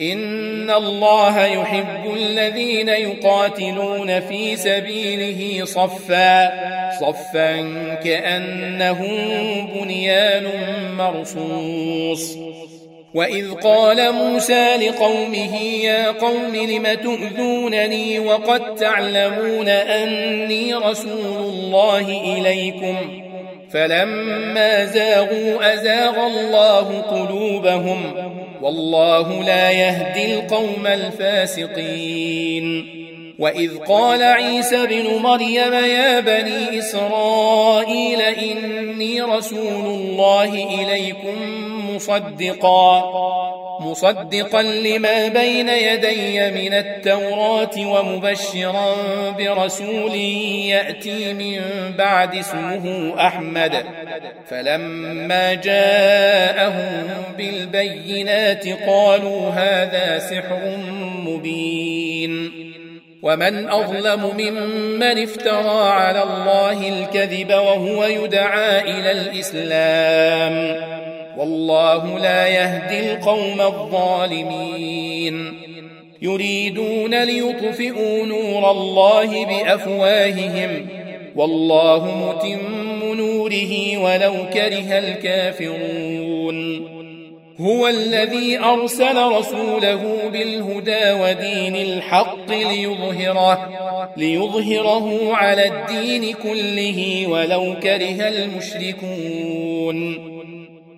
إن الله يحب الذين يقاتلون في سبيله صفا صفا كأنهم بنيان مرصوص. وإذ قال موسى لقومه يا قوم لم تؤذونني وقد تعلمون أني رسول الله إليكم؟ فلما زاغوا أزاغ الله قلوبهم والله لا يهدي القوم الفاسقين. وإذ قال عيسى بن مريم يا بني إسرائيل إني رسول الله إليكم مصدقا. مصدقا لما بين يدي من التوراة ومبشرا برسول يأتي من بعد اسمه أحمد. فلما جاءهم بالبينات قالوا هذا سحر مبين. ومن أظلم ممن افترى على الله الكذب وهو يدعى إلى الإسلام. والله لا يهدي القوم الظالمين. يريدون ليطفئوا نور الله بأفواههم. والله متم نوره ولو كره الكافرون. هو الذي أرسل رسوله بالهدى ودين الحق ليظهره ليظهره على الدين كله ولو كره المشركون.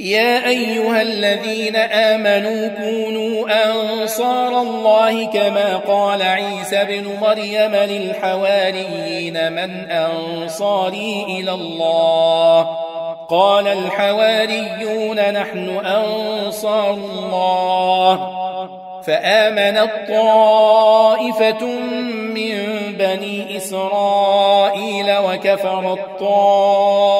يا أيها الذين آمنوا كونوا أنصار الله كما قال عيسى بن مريم للحواريين من أنصاري إلى الله. قال الحواريون نحن أنصار الله. فآمنت طائفة من بني إسرائيل وكفرت طائفة